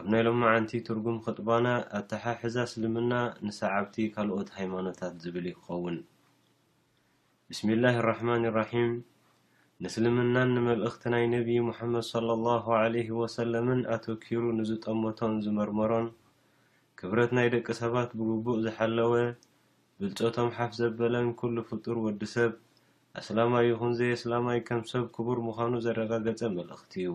ኣብ ናይ ሎማዓንቲ ትርጉም ኽጥባና ኣተሓሕዛ እስልምና ንሰዓብቲ ካልኦት ሃይማኖታት ዝብል እዩ ክኸውን። ብስሚላህ ራሕማን ራሒም ንእስልምናን ንመልእኽቲ ናይ ነብዪ ሙሓመድ ሰለሏሁ ዓለይሂ ወሰለምን ኣተኲሩ ንዝጠመቶን ዝመርመሮን ክብረት ናይ ደቂ ሰባት ብግቡእ ዝሓለወ ብልፀቶም ሓፍ ዘበለን ኩሉ ፍጡር ወዲ ሰብ ኣስላማይ ይኹን ዘየስላማይ ከም ሰብ ክቡር ምዃኑ ዘረጋገፀ መልእኽቲ እዩ።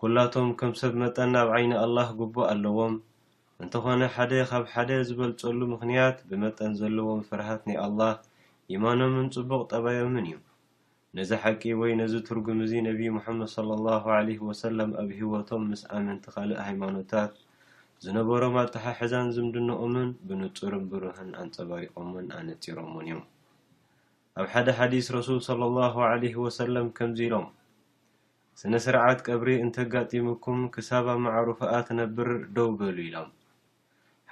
ኩላቶም ከም ሰብ መጠን ኣብ ዓይኒ ኣላህ ግቡእ ኣለዎም፣ እንተኾነ ሓደ ካብ ሓደ ዝበልጸሉ ምኽንያት ብመጠን ዘለዎም ፍርሃት ናይ ኣላህ፣ ኢማኖምን ጽቡቕ ጠባዮምን እዩ። ነዚ ሓቂ ወይ ነዚ ትርጉም እዚ ነብዪ ሙሓመድ ሰለላሁ ዓለይሂ ወሰለም ኣብ ህይወቶም ምስ ኣመንቲ ካልእ ሃይማኖታት ዝነበሮም ኣተሓሕዛን ዝምድንኦምን ብንጹርን ብሩህን ኣንጸባሪቖሞን ኣነጺሮሞን እዮም። ኣብ ሓደ ሓዲስ ረሱል ሰለላሁ ዓለይሂ ወሰለም ከምዚ ኢሎም። ስነ-ስርዓት ቀብሪ እንተጋጢሙኩም ክሳብ ኣብ መዓሩፍኣ ትነብር ደው በሉ ኢሎም።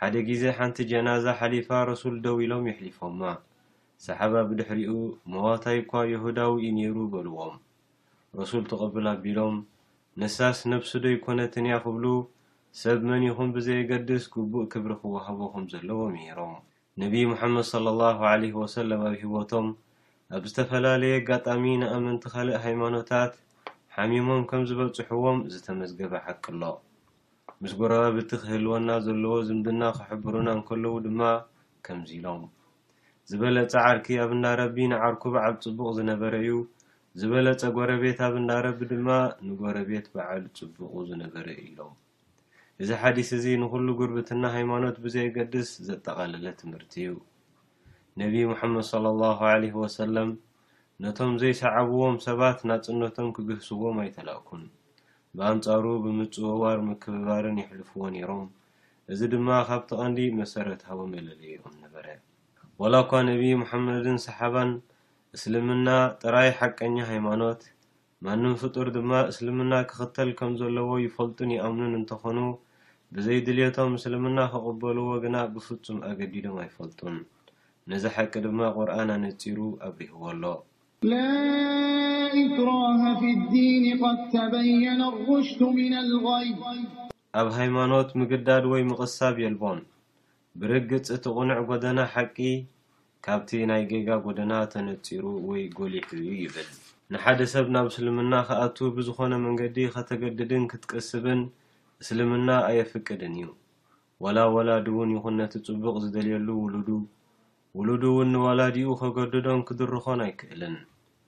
ሓደ ግዜ ሓንቲ ጀናዛ ሓሊፋ ረሱል ደው ኢሎም የሕሊፎማ። ሰሓባ ብድሕሪኡ መዋታይ'ኳ የሁዳዊ'ዩ ነይሩ በሉዎም። ረሱል ትቕብል ኣቢሎም ንሳስ ነብሱ ደይኮነትን'ያ ክብሉ ሰብ መን ኢኹም ብዘየገድስ ግቡእ ክብሪ ክወሃቦ ከምዘለዎ ምሂሮም። ነብዪ ሙሓመድ ሰለላሁ ዓለይሂ ወሰለም ኣብ ህይወቶም ኣብ ዝተፈላለየ ኣጋጣሚ ንኣመንቲ ካልእ ሃይማኖታት ሓሚሞም ከም ዝበጽሕዎም ዝተመዝገበ ሓቂ ኣሎ። ምስ ጎረባብቲ ክህልወና ዘለዎ ዝምድና ክሕብሩና እንከለዉ ድማ ከምዚ ኢሎም፣ ዝበለጸ ዓርኪ ኣብ እንዳ ረቢ ንዓርኩ በዓል ጽቡቕ ዝነበረ'ዩ፣ ዝበለጸ ጎረቤት ኣብ እንዳ ረቢ ድማ ንጎረቤት በዓል ጽቡቑ ዝነበረ'ዩ ኢሎም። እዚ ሓዲስ እዚ ንኹሉ ጉርብትና ሃይማኖት ብዘየገድስ ዘጠቓለለ ትምህርቲ እዩ። ነቢይ ሙሓመድ ሰለላሁ ዓለይሂ ወሰለም ነቶም ዘይሰዓብዎም ሰባት ናጽነቶም ክግህስዎም ኣይተላእኩን። ብኣንጻሩ ብምጽውዋር ምክብባርን የሕልፍዎ ነይሮም፣ እዚ ድማ ካብቲ ቀንዲ መሰረታዊ መለለዪኦም ነበረ። ዋላኳ ነቢይ ሙሓመድን ሰሓባን እስልምና ጥራይ ሓቀኛ ሃይማኖት፣ ማንም ፍጡር ድማ እስልምና ክኽተል ከም ዘለዎ ይፈልጡን ይኣምኑን እንተኾኑ ብዘይ ድልየቶም እስልምና ክቕበልዎ ግና ብፍጹም ኣገዲዶም ኣይፈልጡን። ነዚ ሓቂ ድማ ቁርኣን ኣነጺሩ ኣብሪህዎ ኣሎ። ላ ኢክራሀ ፊዲን ቀድ ተበየነ ሩሽዱ ሚነል ቐይ። ኣብ ሃይማኖት ምግዳድ ወይ ምቕሳብ የልቦን። ብርግጽ እቲ ቅኑዕ ጎደና ሓቂ ካብቲ ናይ ጌጋ ጎደና ተነጺሩ ወይ ጎሊሑ እዩ ይብል። ንሓደ ሰብ ናብ እስልምና ክኣቱ ብዝኾነ መንገዲ ከተገድድን ክትቅስብን እስልምና ኣየፍቅድን እዩ። ወላ ወላዲ ውን ይኹን ነቲ ጽቡቕ ዝደልየሉ ውሉዱ፣ ውሉዱ ውን ንወላዲኡ ከገድዶን ክድርኾን ኣይክእልን።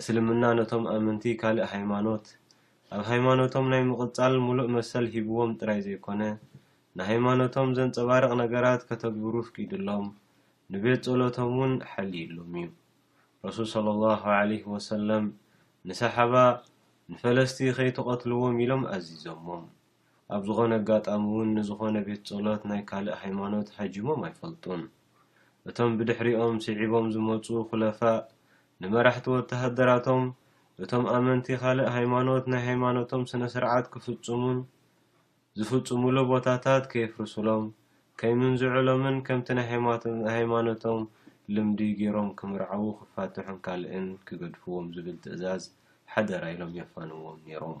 እስልምና ነቶም ኣመንቲ ካልእ ሃይማኖት ኣብ ሃይማኖቶም ናይ ምቕጻል ምሉእ መሰል ሂብዎም ጥራይ ዘይኮነ፣ ንሃይማኖቶም ዘንጸባርቕ ነገራት ከተግብሩ ፍቂዱሎም፣ ንቤት ጸሎቶም'ውን ሓልዩሎም'ዩ። ረሱል ሰለላሁ ዓለይሂ ወሰለም ንሰሓባ ንፈለስቲ ከይትቐትልዎም ኢሎም ኣዚዞሞም። ኣብ ዝኾነ ኣጋጣሚ'ውን ንዝኾነ ቤት ጸሎት ናይ ካልእ ሃይማኖት ሃጂሞም ኣይፈልጡን። እቶም ብድሕሪኦም ስዒቦም ዝመጹ ኹለፋእ ንመራሕቲ ወተሃደራቶም እቶም ኣመንቲ ካልእ ሃይማኖት ናይ ሃይማኖቶም ስነ ስርዓት ክፍጽሙን ዝፍጽሙሉ ቦታታት ከየፍርሱሎም ከይምንዝዑሎምን ከምቲ ናይ ሃይማኖቶም ልምዲ ጌሮም ክምርዓዉ ክፋትሑን ካልእን ክገድፍዎም ዝብል ትእዛዝ ሓደራ ኢሎም የፋንዎም ኔሮም።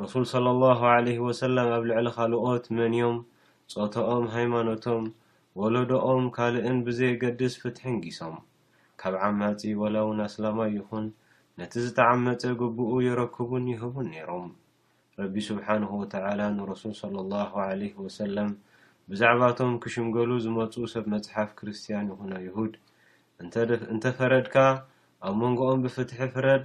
ረሱል ሰለሏሁ ዓለይሂ ወሰለም ኣብ ልዕሊ ካልኦት መንዮም፣ ጾተኦም፣ ሃይማኖቶም፣ ወለዶኦም፣ ካልእን ብዘየገድስ ፍትሒ ኣንጊሶም። ካብ ዓማጺ ወላውን ኣስላማይ ይኹን ነቲ ዝተዓመጸ ግቡኡ የረክቡን ይህቡን ነይሮም። ረቢ ሱብሓነሁ ወተዓላ ንረሱል ሰለሏሁ ዓለይሂ ወሰለም ብዛዕባቶም ክሽምገሉ ዝመጹ ሰብ መጽሓፍ ክርስትያን ይኹን ኣይሁድ እንተ እንተፈረድካ ኣብ መንጎኦም ብፍትሒ ፍረድ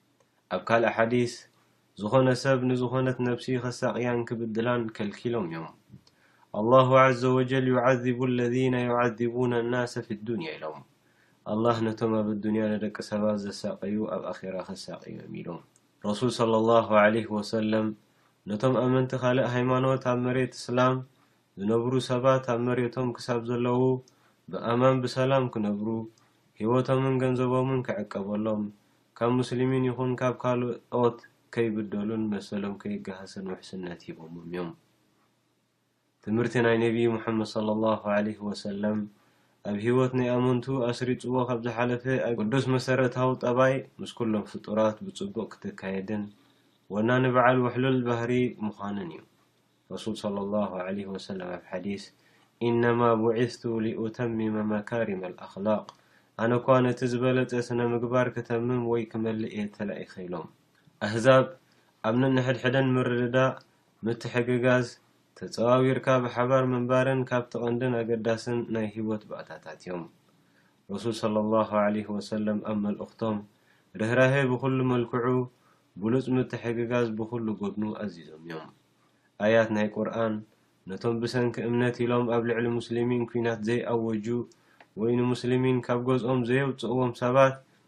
ኣብ ካልእ ሓዲስ ዝኾነ ሰብ ንዝኾነት ነብሲ ከሳቕያን ክብድላን ከልኪሎም እዮም። ኣላሁ ዓዘ ወጀል ዩዓዚቡ ለዚነ ዩዓዚቡነ ናሰ ፊ ዱንያ ኢሎም። ኣላህ ነቶም ኣብ ኣዱንያ ንደቂ ሰባት ዘሳቐዩ ኣብ ኣኼራ ከሳቕዮም እዮም ኢሎም። ረሱል ሰለላሁ ዓለይሂ ወሰለም ነቶም ኣመንቲ ካልእ ሃይማኖት ኣብ መሬት እስላም ዝነብሩ ሰባት ኣብ መሬቶም ክሳብ ዘለዉ ብኣማን ብሰላም ክነብሩ፣ ህይወቶምን ገንዘቦምን ክዕቀበሎም፣ ካብ ሙስሊሚን ይኹን ካብ ካልኦት ከይብደሉን መሰሎም ከይጋሃስን ውሕስነት ሂቦሞም እዮም። ትምህርቲ ናይ ነቢይ ሙሓመድ ሰለሏሁ ዓለይሂ ወሰለም ኣብ ህይወት ናይ ኣመንቱ ኣስሪጽዎ ካብ ዝሓለፈ ኣብ ቅዱስ መሰረታዊ ጠባይ ምስ ኩሎም ፍጡራት ብጽቡቕ ክትካየድን ወናኒ በዓል ውሕሉል ባህሪ ምዃንን እዩ። ረሱል ሰለሏሁ ዓለይሂ ወሰለም ኣብ ሓዲስ፣ ኢነማ ቡዒስቱ ሊኡተሚመ መካሪመል ኣኽላቕ፣ ኣነ'ኳ ነቲ ዝበለጸ ስነ-ምግባር ከተምም ወይ ክመልእ እየ ተላኢኸ ኢሎም። ኣህዛብ ኣብ ነንሕድሕደን ምርድዳእ፣ ምትሕግጋዝ፣ ተጸዋዊርካ ብሓባር ምንባርን ካብቲ ቀንድን ኣገዳስን ናይ ህይወት ባእታታት እዮም። ረሱል ሰለሏሁ ዓለይሂ ወሰለም ኣብ መልእኽቶም፣ ርህራሄ ብኹሉ መልክዑ፣ ብሉጽ ምትሕግጋዝ ብኹሉ ጎድኑ ኣዚዞም'ዮም። ኣያት ናይ ቁርኣን፣ ነቶም ብሰንኪ እምነት ኢሎም ኣብ ልዕሊ ሙስሊሚን ኲናት ዘይኣወጁ ወይ ንሙስሊሚን ካብ ገዝኦም ዘየውጽእዎም ሰባት፣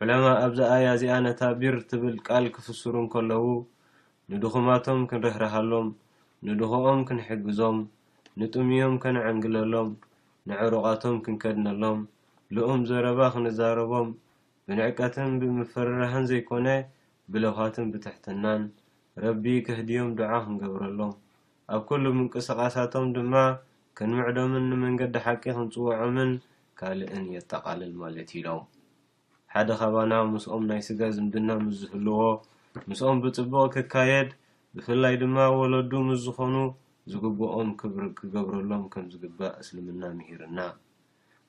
ዑለማእ ኣብዛ ኣያ እዚኣ ነታ ቢር ትብል ቃል ክፍስሩ እንከለዉ ንድኹማቶም ክንርህርሃሎም፣ ንድኹኦም ክንሕግዞም፣ ንጥሙዮም ከነዐንግለሎም፣ ንዕሩቓቶም ክንከድነሎም፣ ልኡም ዘረባ ክንዛረቦም፣ ብንዕቀትን ብምፍርራህን ዘይኮነ ብለውሃትን ብትሕትናን፣ ረቢ ከህድዮም ዱዓ ክንገብረሎም፣ ኣብ ኩሉ ምንቅስቓሳቶም ድማ ክንምዕዶምን ንመንገዲ ሓቂ ክንጽውዖምን ካልእን የጠቓልል ማለት'ዩ ኢሎም። ሓደ ካባና ምስኦም ናይ ስጋ ዝምድና ምስ ዝህልዎ፣ ምስኦም ብጽቡቕ ክካየድ፣ ብፍላይ ድማ ወለዱ ምስ ዝኾኑ ዝግብኦም ክብሪ ክገብረሎም ከም ዝግባእ እስልምና ምሂርና።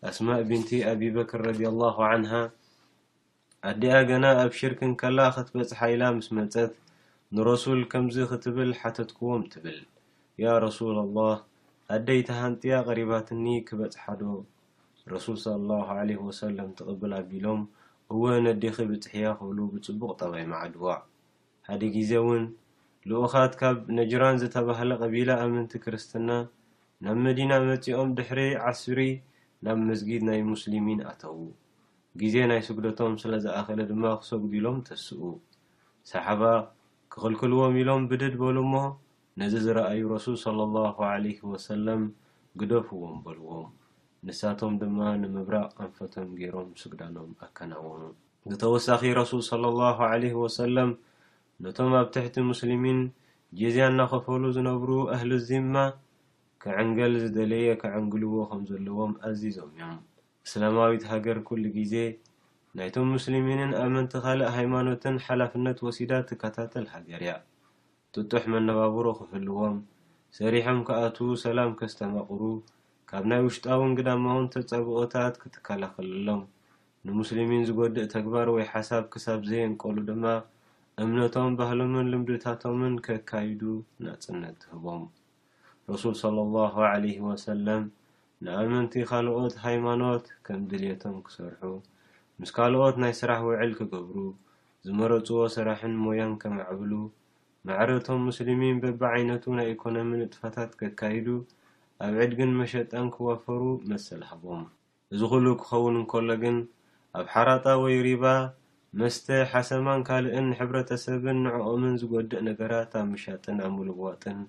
ኣስማእ ቢንቲ ኣቢበክር ረዲየላሁ ዓንሃ፣ ኣዲኣ ገና ኣብ ሽርክ እንከላ ክትበጽሓ ኢላ ምስ መጸት ንረሱል ከምዚ ክትብል ሓተትክዎም ትብል ያ ረሱል ኣላህ ኣደይ ተሃንጥያ ቀሪባትኒ ክበጽሓ ዶ ረሱል ሰለላሁ ዓለይሂ ወሰለም ትቅብል ኣቢሎም እወ ነዴኺ ብጽሕያ ክብሉ ብጽቡቅ ጠባይ መዓድዋ ሓደ ግዜ ውን ልኡኻት ካብ ነጅራን ዝተባህለ ቀቢላ ኣመንቲ ክርስትና ናብ መዲና መጺኦም ድሕሪ ዓስሪ ናብ መስጊድ ናይ ሙስሊሚን ኣተዉ ግዜ ናይ ስግደቶም ስለ ዝኣኸለ ድማ ክሰግዱ ኢሎም ተስኡ። ሰሓባ ክኽልክልዎም ኢሎም ብድድ በሉ እሞ ነዚ ዝረኣዩ ረሱል ሰለሏሁ ዓለይሂ ወሰለም ግደፍዎም በልዎም። ንሳቶም ድማ ንምብራቕ ኣንፈቶም ገይሮም ስግዳኖም ኣከናወኑ። ብተወሳኺ ረሱል ሰለሏሁ ዓለይሂ ወሰለም ነቶም ኣብ ትሕቲ ሙስሊሚን ጂዝያ እናኸፈሉ ዝነብሩ ኣህሉ ዚማ ክዕንገል ዝደለየ ከዕንግልዎ ከም ዘለዎም ኣዚዞም እዮም። እስላማዊት ሃገር ኩሉ ግዜ ናይቶም ሙስሊሚንን ኣመንቲ ካልእ ሃይማኖትን ሓላፍነት ወሲዳ ትከታተል ሃገር'ያ። ጥጡሕ መነባብሮ ክህልዎም፣ ሰሪሖም ክኣትዉ፣ ሰላም ከስተማቕሩ፣ ካብ ናይ ውሽጣውን ግዳማውን ተጻብኦታት ክትከላኸለሎም፣ ንሙስሊሚን ዝጎድእ ተግባር ወይ ሓሳብ ክሳብ ዘየንቀሉ ድማ እምነቶም፣ ባህሎምን ልምድታቶምን ከካይዱ ናጽነት ትህቦም። ረሱል ሰለሏሁ ዓለይሂ ወሰለም ንኣመንቲ ካልኦት ሃይማኖት ከም ድልየቶም ክሰርሑ፣ ምስ ካልኦት ናይ ስራሕ ውዕል ክገብሩ፣ ዝመረጽዎ ስራሕን ሞያን ከማዕብሉ፣ ማዕረ እቶም ሙስሊሚን በብዓይነቱ ናይ ኢኮኖሚ ንጥፈታት ከካይዱ፣ ኣብ ዕድግን መሸጣን ክዋፈሩ መሰል ሃቦም። እዚ ኩሉ ክኸውን እንከሎ ግን፣ ኣብ ሓራጣ ወይ ሪባ፣ መስተ፣ ሓሰማን ካልእን ንሕብረተሰብን ንዕኦምን ዝጎድእ ነገራት ኣብ ምሻጥን ኣብ ምልዋጥን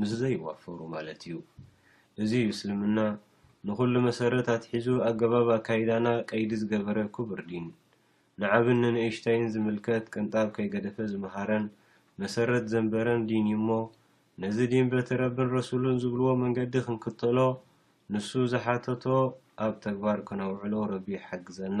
ምስ ዘይዋፈሩ ማለት እዩ። እዚ እዩ እስልምና ንኹሉ መሰረት ኣትሒዙ ኣገባብ ኣካይዳና ቀይዲ ዝገበረ ኩቡር ዲን። ንዓብን ንንእሽተይን ዝምልከት ቅንጣብ ከይገደፈ ዝመሃረን መሰረት ዘንበረን ዲን እዩሞ ነዚ ዲን በቲ ረብን ረሱሉን ዝብልዎ መንገዲ ክንክተሎ ንሱ ዝሓተቶ ኣብ ተግባር ክነውዕሎ ረቢ ይሓግዘና